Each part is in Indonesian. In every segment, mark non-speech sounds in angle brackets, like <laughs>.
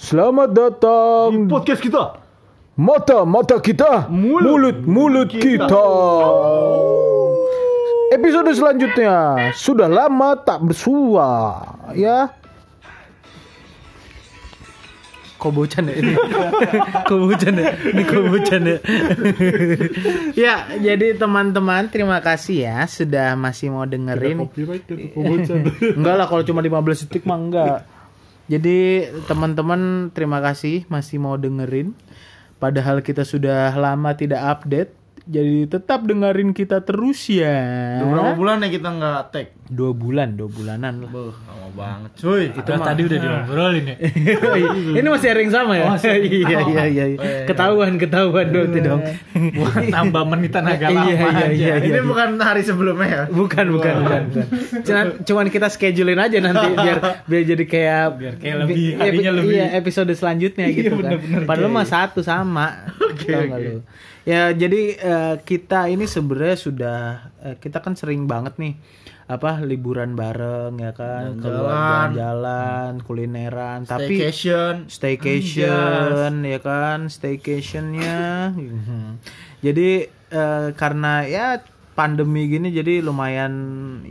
Selamat datang podcast kita. mata mata kita, Mulut. mulut mulut kita. kita. Episode selanjutnya sudah lama tak bersua, ya. Kok bocan ya <laughs> ini? Kok bocan ya? Ini kok <laughs> bocan ya? ya, jadi teman-teman terima kasih ya sudah masih mau dengerin. Ya, <laughs> enggak lah kalau cuma 15 detik mah enggak. Jadi teman-teman terima kasih masih mau dengerin. Padahal kita sudah lama tidak update. Jadi tetap dengerin kita terus ya. Udah berapa bulan ya kita nggak tag? Dua bulan, dua bulanan lah. Beuh, lama banget. Cuy, Itu tadi udah diobrolin ya. <laughs> Ini masih ada yang sama ya? <laughs> iya, iya, iya, iya. Ketahuan, ketahuan dong itu dong. Buat tambah menit tenaga lama Iya, iya, aja. iya, iya. ini bukan hari sebelumnya ya? Bukan, bukan, bukan, bukan. Cuman, cuman kita schedulein aja nanti <laughs> biar biar jadi kayak Biar kayak lebih, Iya, harinya lebih. Iya, episode selanjutnya gitu kan. Padahal mah satu sama. Nggak lu? Ya, jadi eh, kita ini sebenarnya sudah eh, kita kan sering banget nih apa liburan bareng ya kan, keluar jalan, kulineran, tapi Staycation. staycation ya kan staycationnya Mhm. jadi eh, karena ya pandemi gini jadi lumayan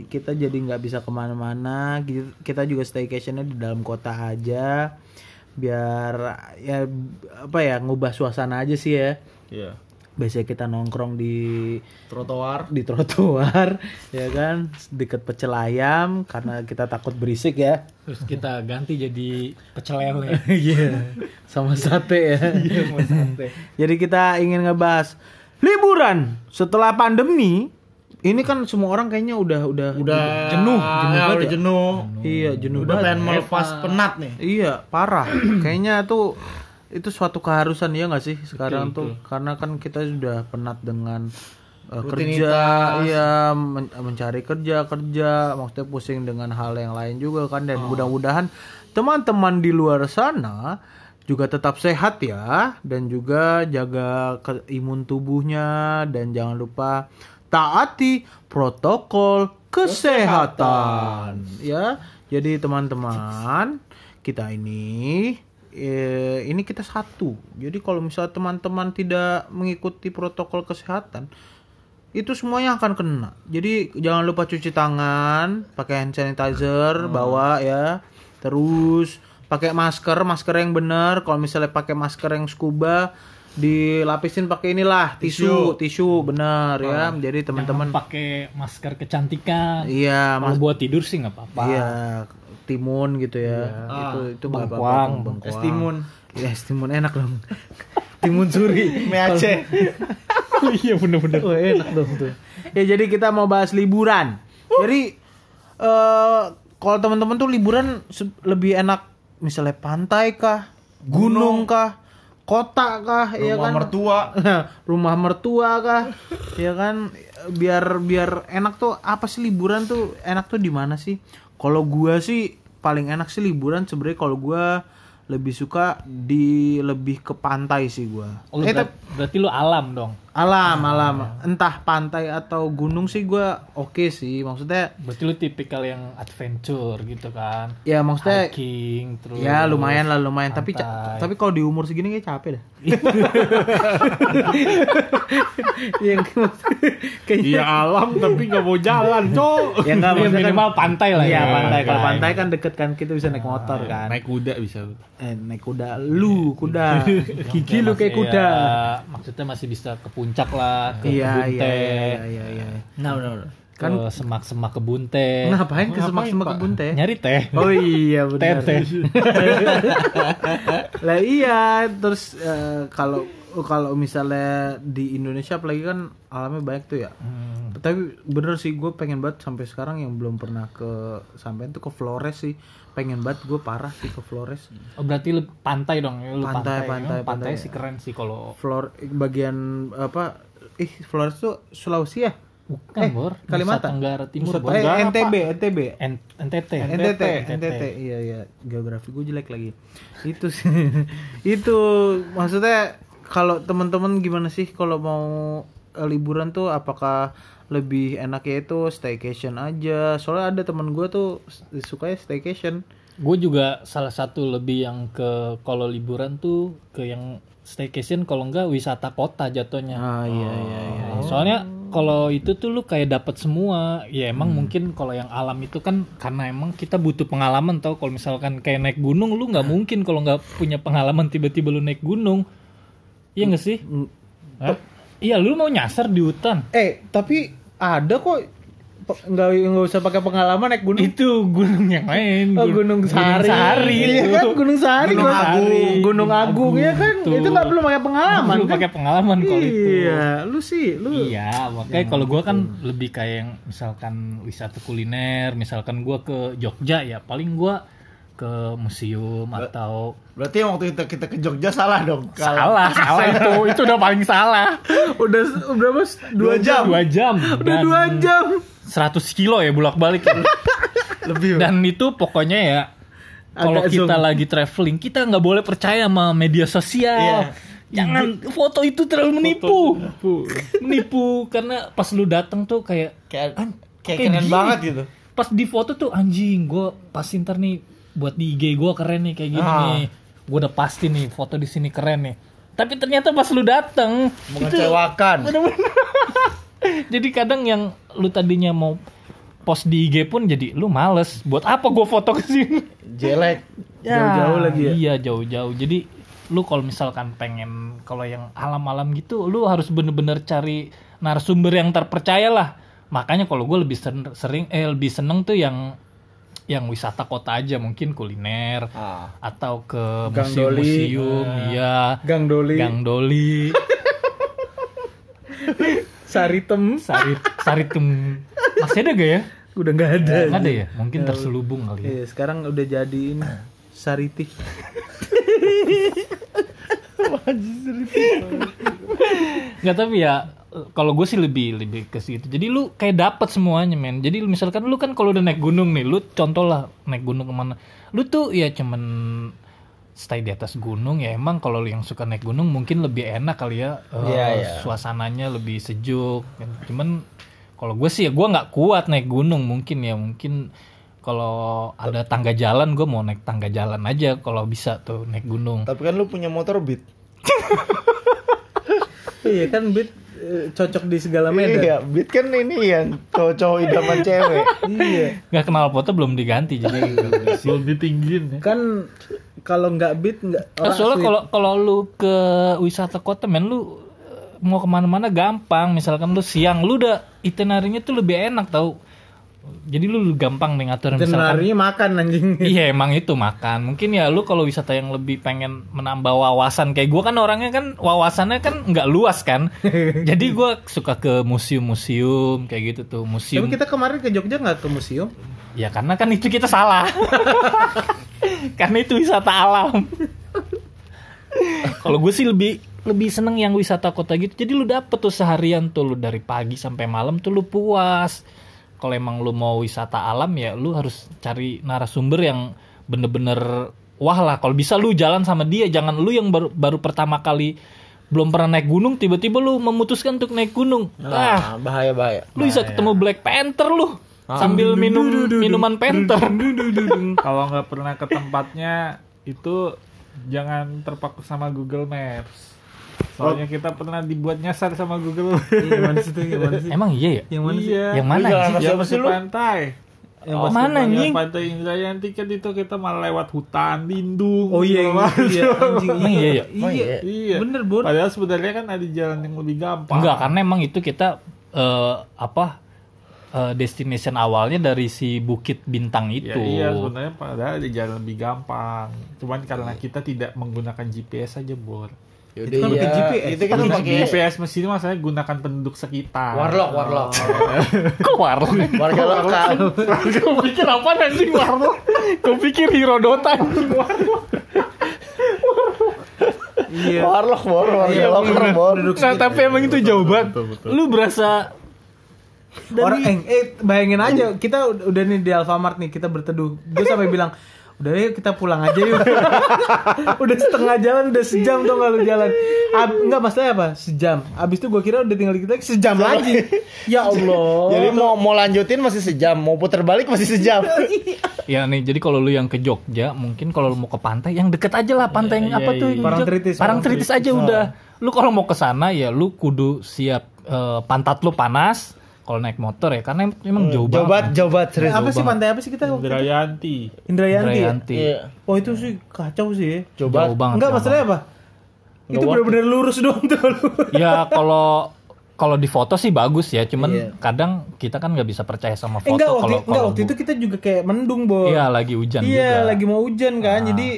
kita jadi nggak bisa ke mana-mana Gi- kita juga staycationnya di dalam kota aja biar ya apa ya ngubah suasana aja sih ya Iya. Biasanya kita nongkrong di Trotoar. di trotoar <laughs> ya kan deket pecel ayam karena kita takut berisik ya Terus kita ganti jadi pecel lele. <laughs> Iya, sama sate ya. <laughs> Jadi kita ingin ngebahas liburan setelah pandemi. Ini kan semua orang kayaknya udah udah Udah jenuh, jenuh ya, banget udah ya. jenuh. Iya, jenuh Udah banget. pengen melepas penat nih. Iya, parah. kayaknya tuh itu suatu keharusan ya nggak sih sekarang tuh? karena kan kita sudah penat dengan uh, kerja, iya men- mencari kerja kerja, maksudnya pusing dengan hal yang lain juga kan. Dan mudah-mudahan teman-teman di luar sana juga tetap sehat ya dan juga jaga ke- imun tubuhnya dan jangan lupa taati protokol kesehatan. ya. Jadi teman-teman kita ini eh, ini kita satu. Jadi kalau misalnya teman-teman tidak mengikuti protokol kesehatan itu semuanya akan kena. Jadi jangan lupa cuci tangan, pakai hand sanitizer, bawa ya. Terus pakai masker, masker yang benar. Kalau misalnya pakai masker yang scuba dilapisin pakai inilah tisu, tisu benar ya. Jadi teman-teman pakai masker kecantikan. iya, Kalau buat tidur sih nggak apa-apa. Iya, timun gitu ya. Itu itu nggak apa-apa, Bengkoang, tuh, bengkoang. Es timun. Iya, es timun enak dong. <laughs> timun suri. Mie Aceh. <laughs> iya bener-bener. Oh, enak dong tuh. Ya jadi kita mau bahas liburan. Jadi eh kalau teman-teman tuh liburan lebih enak misalnya pantai kah, gunung kah, kota kah, ya Rumah kan? mertua. <laughs> rumah mertua kah ya kan biar biar enak tuh apa sih liburan tuh enak tuh di mana sih kalau gua sih paling enak sih liburan sebenarnya kalau gua lebih suka di lebih ke pantai sih gua Oh, eh, tapi berarti lu alam dong. Alam alam entah pantai atau gunung sih gua oke sih maksudnya Berarti lu tipikal yang adventure gitu kan. ya maksudnya Hiking terus. ya lumayan lah lumayan tapi pantai. tapi kalau di umur segini kayak capek dah <laughs> yang kayaknya Iya alam tapi nggak mau jalan, cok. ya enggak Ya, kan- minimal pantai lah Iya ya. pantai. Kalau Pantai. pantai kan deket kan kita bisa naik motor kan. Naik kuda bisa. Eh, naik kuda. Lu kuda. <laughs> Gigi lu kayak kuda. ya, maksudnya masih bisa ke puncak lah, ke Iya kebun iya teh, iya iya iya. Nah, udah, udah. Kan- ke semak-semak kebun teh. Ngapain ke semak-semak kebun teh? Nyari teh. Oh iya <laughs> benar. Tete. <laughs> lah iya terus eh, kalau kalau misalnya di Indonesia apalagi kan alamnya banyak tuh ya. Hmm. Tapi bener sih gue pengen banget sampai sekarang yang belum pernah ke sampean tuh ke Flores sih. Pengen banget gue parah sih ke Flores. Oh, berarti lu pantai dong, ya, lu Pantai, pantai. pantai, Emang pantai, pantai. sih keren sih kalau Flor bagian apa? Ih, Flores tuh Sulawesi ya? bukan Eh, bor Kalimantan. Nusa Tenggara Timur Nusa- Bor. eh, NTB, NTB. N- NTT NTT, NTT, iya iya, geografi gue jelek lagi. Itu sih, <laughs> itu maksudnya kalau teman-teman gimana sih kalau mau liburan tuh apakah lebih enaknya itu staycation aja? Soalnya ada teman gue tuh sukanya staycation. gue juga salah satu lebih yang ke kalau liburan tuh ke yang staycation kalau enggak wisata kota jatuhnya. Ah iya iya iya. Nah, Soalnya kalau itu tuh lu kayak dapat semua. Ya emang mungkin kalau yang alam itu kan karena emang kita butuh pengalaman tau. Kalau misalkan kayak naik gunung lu nggak mungkin kalau nggak punya pengalaman tiba-tiba lu naik gunung. Iya nggak sih? Hah? Iya lu mau nyasar di hutan. Eh tapi ada kok nggak nggak usah pakai pengalaman naik gunung. Itu gunung yang lain. Oh Gunung Sari. Sahari Iya itu. kan Gunung Sari. Gunung Gunung Agung. Gunung Agung ya kan. Tuh. Itu nggak perlu pakai pengalaman Lu kan. pakai pengalaman kalau itu. Iya, lu sih lu. Iya, makanya kalau gua kan lebih kayak yang misalkan wisata kuliner, misalkan gua ke Jogja ya paling gua ke museum atau Berarti waktu kita kita ke Jogja salah dong. salah, <laughs> salah itu, itu udah paling salah. Udah udah mas dua jam. Dua jam Udah dua jam. 100 kilo ya bolak balik ya. <laughs> Lebih. Dan itu pokoknya ya kalau kita zoom. lagi traveling kita nggak boleh percaya sama media sosial. Jangan foto itu terlalu menipu. Menipu karena pas lu datang tuh kayak Kayak "An- kayak kayak keren gini." banget gitu. Pas di foto tuh anjing gue pasti ntar nih buat di IG gue keren nih kayak gini Ah. nih. Gue udah pasti nih foto di sini keren nih. Tapi ternyata pas lu datang Mengecewakan. <laughs> jadi kadang yang lu tadinya mau post di IG pun jadi lu males. Buat apa gue foto ke sini? Jelek. <laughs> Jauh-jauh lagi ya? Iya jauh-jauh. Jadi lu kalau misalkan pengen kalau yang alam-alam gitu, lu harus bener-bener cari narasumber yang terpercaya lah. Makanya kalau gue lebih sering eh lebih seneng tuh yang yang wisata kota aja mungkin kuliner Ah. atau ke museum-museum, iya. Gang Doli. Gang Doli, <laughs> Saritem. Sari Saritem. Masih ada gak ya? Udah nggak ada. Nggak ada ya? Mungkin terselubung kali ya. Iya, sekarang udah jadiin Sariti. <laughs> Nggak tapi ya eh, kalau gue sih lebih lebih ke situ. Jadi lu kayak dapet semuanya men. Jadi lu misalkan lu kan kalau udah naik gunung nih, lu contoh lah naik gunung ke mana. Lu tuh ya cuman stay di atas gunung ya emang kalau lu yang suka naik gunung mungkin lebih enak kali ya iya. suasananya lebih sejuk cuman kalau gue sih ya gue nggak kuat naik gunung mungkin ya mungkin kalau ada tangga jalan gue mau naik tangga jalan aja kalau bisa tuh naik gunung Tapi kan lu punya motor beat. iya kan eh, cocok di segala medan. Iya, beat kan ini yang cowok-cowok idaman <laughs> cewek. iya. nggak kenal foto belum diganti jadi <laughs> Belum ditinggiin ya. Kan kalau nggak Bit nggak Nah, orang soalnya kalau kalau lu ke wisata kota men lu eh, mau ke mana-mana gampang misalkan lu siang lu udah itinerary-nya tuh lebih enak tau jadi lu gampang nih ngatur misalkan Itinerary makan anjing. <laughs> iya emang itu makan. Mungkin ya lu kalau wisata yang lebih pengen menambah wawasan kayak gua kan orangnya kan wawasannya kan nggak luas kan. <laughs> Jadi gua suka ke museum-museum kayak gitu tuh Tapi museum kita kemarin ke Jogja nggak ke museum? ya karena kan itu kita salah. <laughs> Karena itu wisata alam. Kalau gue sih lebih lebih seneng yang wisata kota gitu. Jadi lu dapet tuh seharian tuh lu dari pagi sampai malam tuh lu puas kalau emang lu mau wisata alam ya lu harus cari narasumber yang bener-bener wah lah. Kalau bisa lu jalan sama dia jangan lu yang baru baru pertama kali belum pernah naik gunung tiba-tiba lu memutuskan untuk naik gunung. Ah Nah, bahaya bahaya. lu bisa ketemu Black Panther lu sambil minum minuman Panther. <laughs> Kalau nggak pernah ke tempatnya itu jangan terpaku sama Google Maps. Soalnya kita pernah dibuat nyasar sama Google. Gimana sih itu? Gimana sih? emang iya ya Yang mana sih? iya. yang mana sih Yang siapa sih ke lu? pantai. Yang Oh, mana, yang anjing? Pantai Indrayanti kan itu kita malah lewat hutan lindung. Oh iya, yang segala itu ya, macam. <laughs> anjing. Emang iya ya? Oh, iya. Iya. Bener, Bor. Padahal sebenarnya kan ada jalan yang lebih gampang. enggak karena emang itu kita eh, apa eh, destination awalnya dari si Bukit Bintang Ya, itu iya sebenarnya padahal ada jalan lebih gampang. Cuman karena kita tidak menggunakan GPS aja, Bor. Yaudah, Itu kan iya. pakai GPS. Itu kan Pakai GPS mesin maksudnya gunakan penduduk sekitar. warlock, warlock. <laughs> kok warung Warga lokal. Gue pikir apa anjing warung Gue pikir Hirodota anjing warung Iya. Warlock, warga Iya. Penduduk Nah tapi emang itu jauh banget Lu berasa Orang eh, eh bayangin aja kita udah nih di Alfamart nih kita berteduh. Gue sampai bilang Udah yuk kita pulang aja yuk. <laughs> udah setengah jalan, udah sejam tuh nggak lu jalan. Ab, enggak masalahnya apa? Sejam. Abis itu gue kira udah tinggal kita sejam lagi. <laughs> Ya Allah. Jadi mau mau lanjutin masih sejam, mau putar balik masih sejam. <laughs> Ya nih, jadi kalau lu yang ke Jogja, mungkin kalau lu mau ke pantai, yang deket aja lah pantai yang apa tuh? yang Parangtritis, Parangtritis aja udah. Lu kalau mau ke sana ya lu kudu siap eh, pantat lu panas kalau naik motor ya, karena emang jauh Jauh banget. jauh banget serius. apa sih pantai apa sih kita? Indrayanti. Indrayanti. ya? Indrayanti. Iya. Oh itu sih kacau sih. ya. Jauh Jauh banget. Enggak jauh masalahnya apa? Itu benar-benar lurus <laughs> doang tuh. Ya kalau kalau di foto sih bagus ya, cuman Iya. kadang kita kan nggak bisa percaya sama foto enggak waktu, kalau enggak, kalau waktu itu kita juga kayak mendung, Bo. Iya lagi hujan Iya, juga. lagi mau hujan kan. Jadi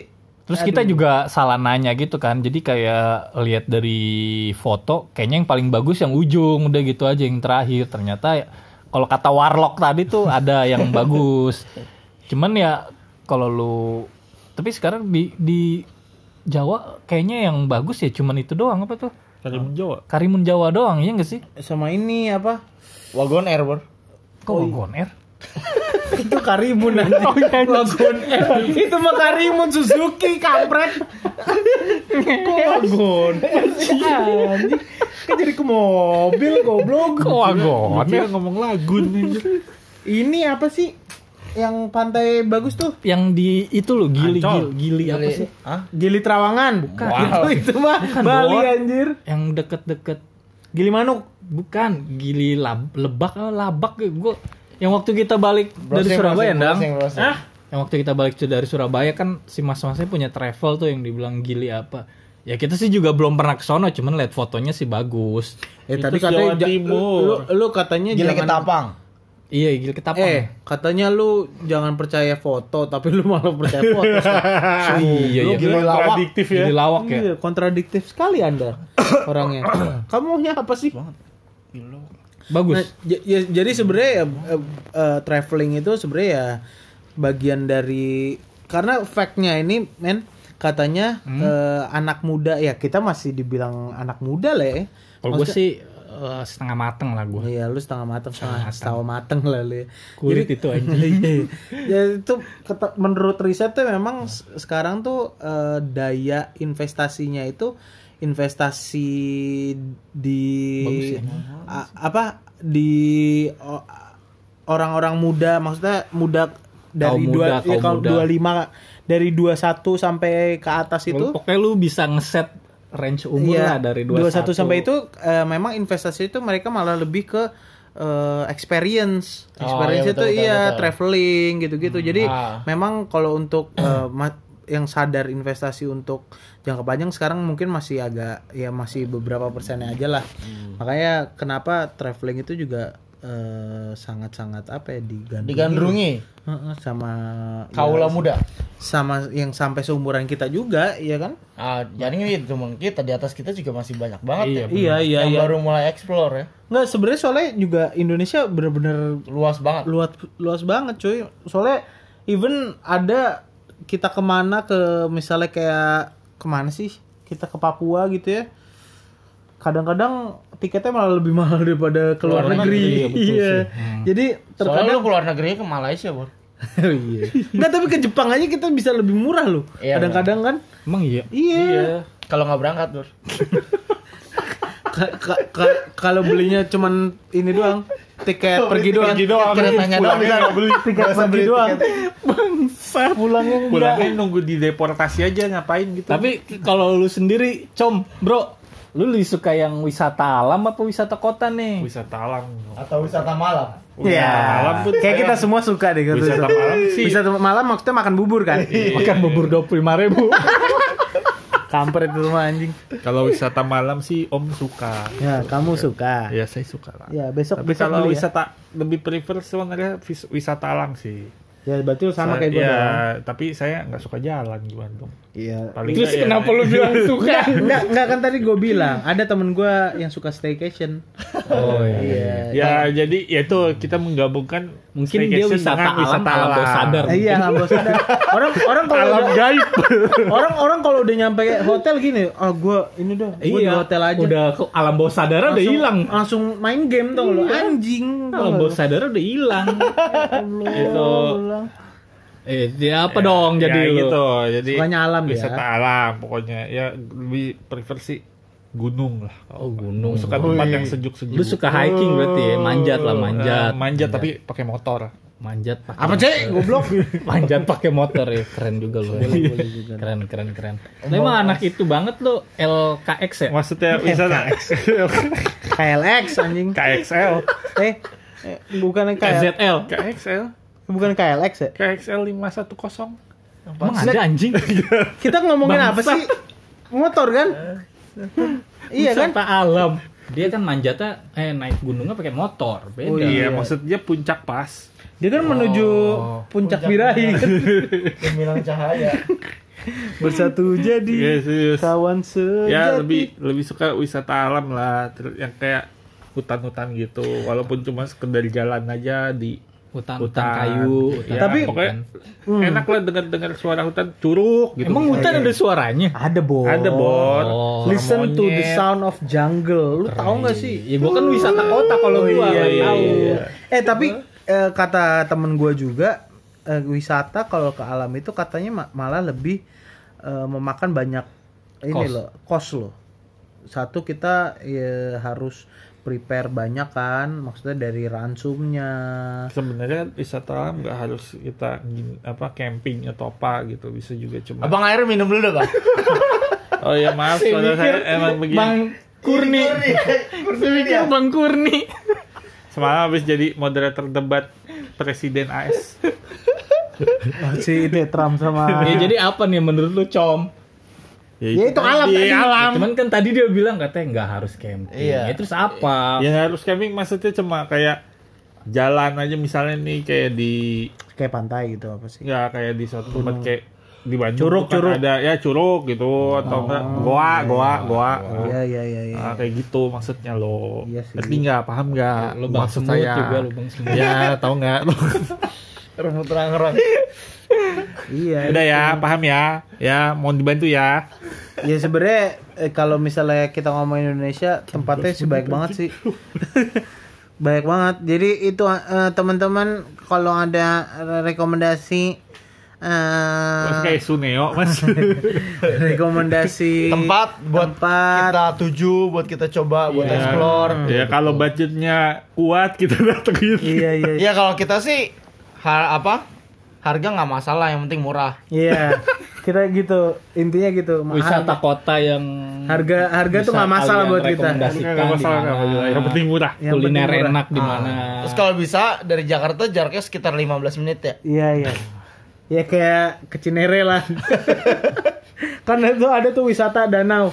Terus kita juga salah nanya gitu kan. Jadi kayak lihat dari foto, kayaknya yang paling bagus yang ujung, udah gitu aja yang terakhir. Ternyata ya, kalau kata Warlock tadi tuh ada yang <laughs> bagus. Cuman ya kalau lu tapi sekarang di di Jawa kayaknya yang bagus ya cuman itu doang apa tuh? Karimun Jawa. Karimun Jawa doang, iya gak sih? sama ini apa? Wagon Air, Bor. Kok Wagon Air? <laughs> itu Karimun aja. Wagon Air. Itu mah Karimun Suzuki kampret. Kok Wagon? Kan jadi ke mobil goblok. Kok Wagon Air? ngomong lagun. Ini apa sih? Yang pantai bagus tuh Yang di itu loh gili Ancol. gili, gili apa sih? Hah? Gili Trawangan. Bukan. Itu itu mah Bali Bor. anjir. Yang deket-deket Gili Manuk. Bukan, gili lab, lebak apa labak gue. Yang waktu kita balik dari Browsing, Surabaya, browsing, Dang. browsing, browsing. Hah? Yang waktu kita balik dari Surabaya kan si mas-masnya punya travel tuh yang dibilang gili apa. Ya kita sih juga belum pernah ke sono, cuman lihat fotonya sih bagus. Eh Itu tadi Jawa katanya ja- Timur. Lu, lu katanya Gila jangan ketapang. Iya, gili ketapang. Eh, katanya lu jangan percaya foto, tapi lu malah percaya foto. <laughs> iya, iya. Gila lawak. Kontradiktif ya. Gili lawak ya. Iya, kontradiktif sekali Anda orangnya. <coughs> Kamu apa sih? Bagus. Nah, ya, jadi sebenarnya ya, eh, eh, traveling itu sebenarnya ya bagian dari karena fact-nya ini men katanya eh, anak muda ya kita masih dibilang anak muda lah ya. Kalau gue sih eh, setengah mateng lah gue. Iya, lu setengah mateng, setengah setengah mateng lah lu. ya. Kulit itu <laughs> aja. Iya. ya itu kata- menurut riset tuh memang s- sekarang tuh eh, daya investasinya itu investasi di Bagus ya. a- apa di orang-orang muda maksudnya muda dari Kaum dua muda, ya, kaum kalau muda. 25 dari 21 sampai ke atas itu Pokoknya lu bisa ngeset range umur Iya, lah dari 21, 21 sampai itu eh, memang investasi itu mereka malah lebih ke eh, experience. Oh, Experience iya, itu betul, betul, iya betul. traveling gitu-gitu. Jadi Ah. memang kalau untuk ma- yang sadar investasi untuk jangka panjang sekarang mungkin masih agak ya masih beberapa persennya aja lah. Hmm. Makanya kenapa traveling itu juga eh, sangat-sangat apa ya digandrungi. Digandrungi. Heeh, sama Kaula ya, muda. sama yang sampai seumuran kita juga, iya kan? Ah, jadi ini cuma kita di atas kita juga masih banyak banget Iya, ya. Iya, iya, yang iya. baru mulai explore ya. Nggak sebenarnya soalnya juga Indonesia bener-bener Luas banget. luas luas banget cuy. Soalnya even ada kita ke mana ke misalnya kayak ke mana sih? Kita ke Papua gitu ya. Kadang-kadang tiketnya malah lebih <laughs> mahal daripada ke luar negeri. negeri, iya, betul Iya. sih. Hmm. Jadi Soalnya terkadang lu keluar negeri ke Malaysia, Bor. <laughs> Oh, iya. Nggak, tapi ke Jepang aja kita bisa lebih murah loh. Iya, Kadang-kadang kan. Emang iya. Iya. Kalau nggak berangkat, Bor. <laughs> Ka- ka- ka- kalau belinya cuman ini doang, tiket pergi doang. Pergi doang. Keretanya doang bisa beli. Tiket pergi doang. Bangsa pulangnya enggak. Pulangnya nunggu di deportasi aja ngapain gitu. Tapi kalau lu sendiri, com, bro, lu lebih suka yang wisata alam apa wisata kota nih? wisata alam. Atau wisata malam. Ya, malam pun kayak saya- kita semua suka deh gitu. Wisata malam sih. Wisata malam maksudnya makan bubur kan? Makan bubur dua puluh lima ribu. <laughs> Kampret itu mah anjing. Kalau wisata malam sih Om suka. Ya, kamu suka. Ya saya suka lah. Ya, besok Tapi besok kalau beli ya. wisata lebih prefer sebenarnya wisata alam sih. Ya, berarti lu sama Saya- kayak gue ya, dong. tapi saya nggak suka jalan gimana dong. Iya. Paling Terus ya- kenapa lu bilang <laughs> suka? Enggak, enggak, kan tadi gue bilang ada temen gue yang suka staycation. Oh Iya. Ya jadi ya itu kita menggabungkan Mungkin dia wisata alam alam bawah sadar. Eh, Iya, nggak bosan. Orang orang kalau Alam udah, gaib. <laughs> orang orang kalau udah nyampe hotel gini, ah gue ini dah, gue di hotel aja. Iya, Udah ke alam bawah sadar udah hilang. Langsung main game tuh lo, anjing. tau Alam bawah lu? sadar udah hilang. <laughs> Allah, Itu. Allah. Eh, dia apa dong Ya, jadi lu? gitu. Jadi Sukanya alam ya. wisata alam pokoknya. Ya lebih prefer sih gunung lah. Oh, gunung. Suka tempat yang sejuk-sejuk. Lu suka hiking berarti ya? Manjat lah, manjat. Eh, manjat tapi pakai motor. Manjat pakai Apa cek? Goblok. <laughs> manjat pakai motor ya keren juga lu keren keren keren lu emang anak itu banget lu LKX ya Maksudnya wisata <laughs> KLX anjing. KXL. Eh, eh, bukan KL, ZL KXL. Bukan KLX ya? KXL 510. emang ada anjing <laughs> Kita ngomongin apa sih? Motor kan? <laughs> iya kan? wisata alam dia kan manjatnya eh naik gunungnya pakai motor beda Oh, Iya, Iya. maksudnya puncak pas. Dia kan menuju puncak birahi kan? <laughs> Gemilang cahaya. Bersatu jadi Iya, serius. kawan sejati. Ya lebih lebih suka wisata alam lah, yang kayak hutan-hutan gitu. Walaupun cuma sekedar jalan aja di hutan hutan hutan kayu hutan Ya, Tapi- pokoknya enak lah dengar dengar suara hutan curug gitu. emang hutan ada suaranya Ada bor. Ada bor. Oh. Listen to the Monyet. sound of jungle. Lu tahu nggak sih? ya gua kan wisata kota kalau Oh, gua iya, nggak iya, tahu iya. Eh tapi eh, kata temen gue juga eh, wisata kalau ke alam itu katanya ma- malah lebih eh, memakan banyak ini Cost. loh, cost loh. Satu kita ya, harus prepare banyak kan, maksudnya dari ransumnya. Sebenarnya wisata alam nggak harus kita gin- apa camping atau apa gitu, bisa juga cuma. Abang air minum dulu dah, Bang. <laughs> Oh ya maaf, kalau saya emang begini. Bang Kurni Mikir <laughs> Bang Kurni Semalam habis jadi moderator debat presiden AS. <laughs> si itu ya, Trump sama ya jadi apa nih menurut lu com Ya, itu alam Di tadi. alam. cuman kan tadi dia bilang katanya nggak harus camping Iya. ya, terus apa Ya harus camping maksudnya cuma kayak jalan aja misalnya nih kayak di kayak pantai gitu apa sih? nggak kayak di suatu tempat kayak di Bandung Curug, kan curug. ada ya curug gitu atau enggak goa goa goa Iya iya iya iya. Ah, kayak gitu maksudnya lo Iya ngerti nggak paham nggak lubang maksud semut saya juga lubang semut ya tahu nggak <laughs> Rumput rang-rang. Iya. udah ya paham ya ya mau dibantu ya Ya sebenarnya eh, kalau misalnya kita ngomongin Indonesia tempatnya sih baik banget sih. <laughs> baik banget. Jadi itu eh, teman-teman kalau ada rekomendasi eh Mas kayak Suneo mas <laughs> rekomendasi Tempat buat tempat kita tuju, buat kita coba, buat Ya. explore. ya kalau budgetnya kuat kita datengin Iya iya Ya kalau kita sih har apa? Harga nggak masalah, yang penting murah. iya. Kita gitu intinya gitu. Wisata kota yang Harga harga tuh nggak masalah buat kita. nggak masalah yang penting murah Yang kuliner penting murah. enak di mana Terus kalau bisa dari Jakarta jaraknya sekitar 15 menit ya. Iya iya. Ya kayak ke Cinere lah. <laughs> kan itu ada tuh wisata danau.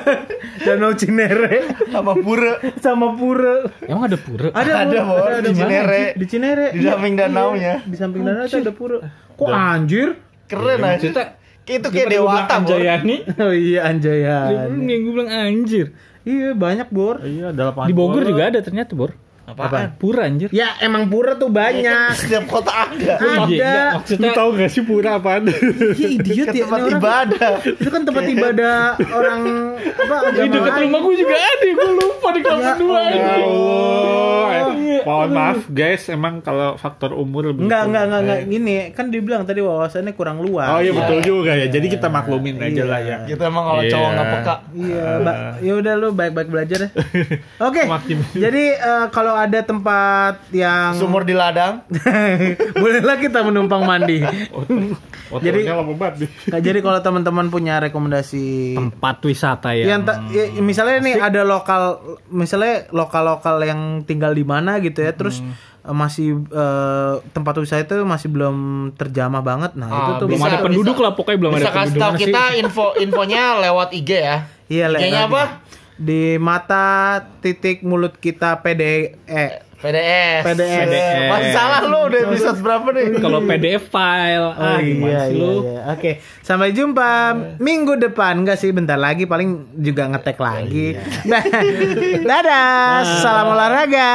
<laughs> danau Cinere Sama pura sama pura. emang ada pura Ada, Ada, Bor. Bor, di mana? Cinere. Di Cinere. Di samping Iya, danaunya. Di samping danau tuh ada pura. Kok anjir? keren aja. maksudnya Kayak itu kayak dewata. Anjayani Oh iya Anjayan. gue bilang anjir Iya banyak Bor. iya ada lapangan di Bogor bola. juga ada ternyata Bor Apaan? pura anjir Ya emang pura tuh banyak. <laughs> Setiap kota ada. Ada. Iya, lu maksudnya tahu nggak sih pura apaan Iya idiot Ke ya. tempat ibadah. Itu kan tempat ibadah orang apa di dekat rumah gue juga ada gue lupa di kelas Ya dua Ya ini. Allah. Eh, mohon maaf guys, emang kalau faktor umur lebih Enggak, enggak, enggak, enggak. Gini, kan dibilang tadi wawasannya kurang luas. Oh iya betul juga ya. Jadi kita maklumin aja lah ya. Kita emang kalau Iya. cowok nggak peka. Iya, ba- ya udah lu baik-baik belajar deh. <laughs> Oke. Makin- Jadi eh, kalau ada tempat yang Sumur di ladang. <laughs> bolehlah kita menumpang mandi. Jadi- lama banget. Nah, jadi kalau teman-teman punya rekomendasi tempat wisata yang, yang ta- ya, misalnya nih ada lokal misalnya lokal-lokal yang tinggal di mana gitu ya, terus eh, masih eh, tempat wisata itu masih belum terjamah banget. Nah, itu Ah, tuh belum bisa- ada penduduk bisa- lah pokoknya belum Bisa ada kasih penduduk tahu kita info infonya lewat IG ya. Iya. IG-nya apa? Di mata titik mulut kita PD eh PDS. PDS. Masih salah lu udah episode berapa nih? kalau PDF file ah gimana iya, iya, lu iya. Oke, sampai jumpa minggu depan. Enggak sih, bentar lagi paling juga ngetek lagi. <laughs> Dadah. Salam olahraga.